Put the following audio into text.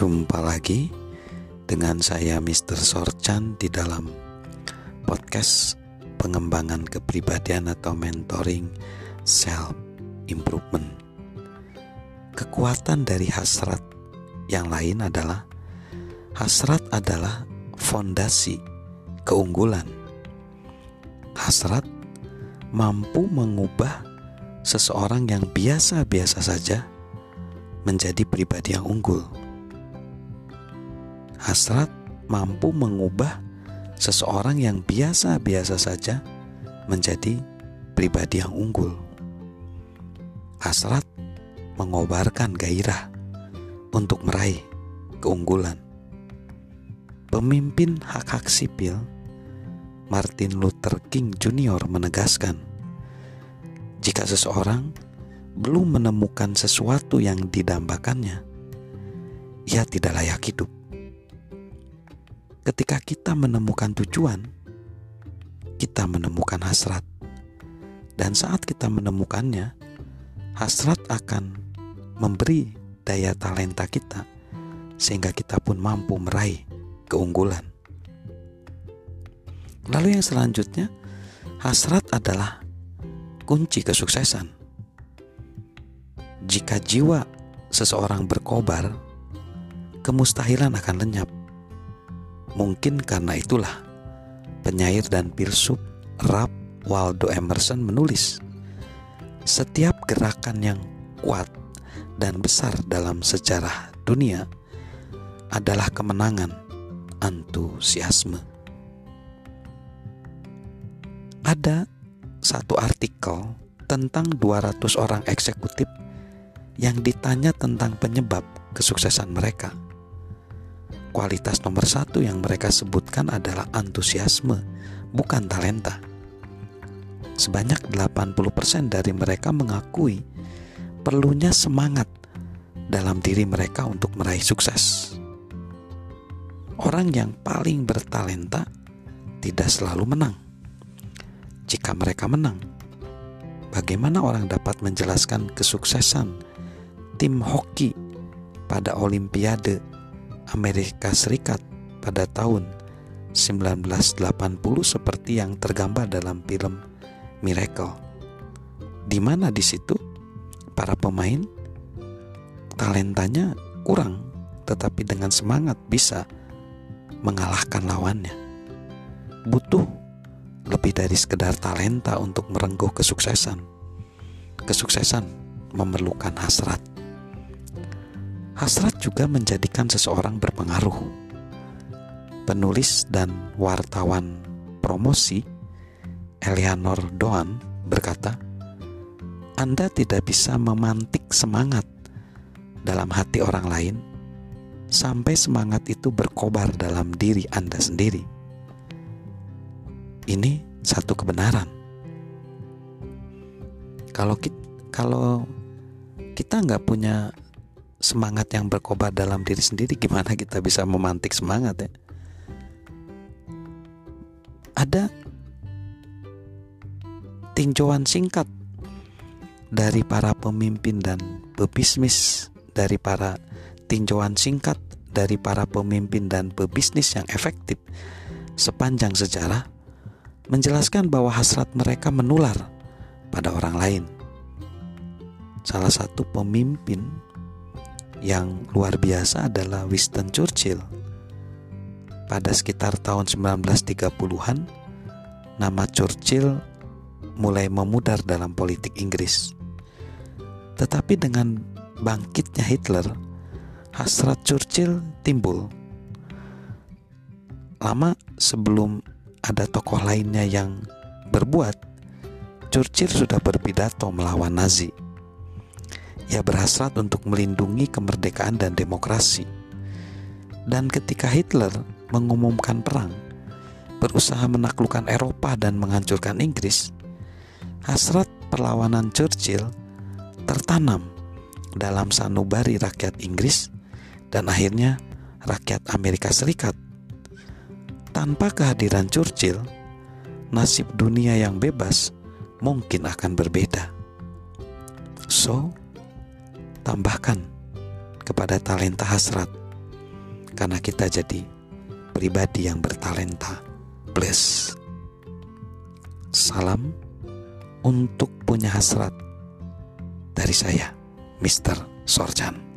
Jumpa lagi dengan saya Mr. Sorchan di dalam podcast pengembangan kepribadian atau mentoring self improvement. Kekuatan dari hasrat yang lain adalah hasrat adalah fondasi keunggulan. Hasrat mampu mengubah seseorang yang biasa-biasa saja menjadi pribadi yang unggul. Hasrat mampu mengubah seseorang yang biasa-biasa saja menjadi pribadi yang unggul. Hasrat mengobarkan gairah untuk meraih keunggulan. Pemimpin hak-hak sipil Martin Luther King Jr. menegaskan, jika seseorang belum menemukan sesuatu yang didambakannya, ia tidak layak hidup. Ketika kita menemukan tujuan, kita menemukan hasrat, dan saat kita menemukannya, hasrat akan memberi daya talenta kita, sehingga kita pun mampu meraih keunggulan. Lalu, yang selanjutnya, hasrat adalah kunci kesuksesan. Jika jiwa seseorang berkobar, kemustahilan akan lenyap. Mungkin karena itulah penyair dan filsuf Ralph Waldo Emerson menulis, setiap gerakan yang kuat dan besar dalam sejarah dunia adalah kemenangan antusiasme. Ada satu artikel tentang 200 orang eksekutif yang ditanya tentang penyebab kesuksesan mereka. Kualitas nomor satu yang mereka sebutkan adalah antusiasme, bukan talenta. Sebanyak 80% dari mereka mengakui perlunya semangat dalam diri mereka untuk meraih sukses. Orang yang paling bertalenta tidak selalu menang. Jika mereka menang, bagaimana orang dapat menjelaskan kesuksesan tim hoki pada Olimpiade Amerika Serikat pada tahun 1980 seperti yang tergambar dalam film Miracle. Di mana di situ para pemain talentanya kurang tetapi dengan semangat bisa mengalahkan lawannya. Butuh lebih dari sekedar talenta untuk merengkuh kesuksesan. Kesuksesan memerlukan hasrat. Hasrat juga menjadikan seseorang berpengaruh. Penulis dan wartawan promosi Eleanor Doan berkata, "Anda tidak bisa memantik semangat dalam hati orang lain sampai semangat itu berkobar dalam diri Anda sendiri." Ini satu kebenaran. Kalau kita, kalau kita nggak punya semangat yang berkobar dalam diri sendiri gimana kita bisa memantik semangat ya ada tinjauan singkat dari para pemimpin dan pebisnis dari para tinjauan singkat dari para pemimpin dan pebisnis yang efektif sepanjang sejarah menjelaskan bahwa hasrat mereka menular pada orang lain. Salah satu pemimpin yang luar biasa adalah Winston Churchill. Pada sekitar tahun 1930-an, nama Churchill mulai memudar dalam politik Inggris. Tetapi dengan bangkitnya Hitler, hasrat Churchill timbul. Lama sebelum ada tokoh lainnya yang berbuat, Churchill sudah berpidato melawan Nazi ia berhasrat untuk melindungi kemerdekaan dan demokrasi. Dan ketika Hitler mengumumkan perang, berusaha menaklukkan Eropa dan menghancurkan Inggris, hasrat perlawanan Churchill tertanam dalam sanubari rakyat Inggris dan akhirnya rakyat Amerika Serikat. Tanpa kehadiran Churchill, nasib dunia yang bebas mungkin akan berbeda. So, tambahkan kepada talenta hasrat. Karena kita jadi pribadi yang bertalenta. Plus salam untuk punya hasrat dari saya Mr. Sorjan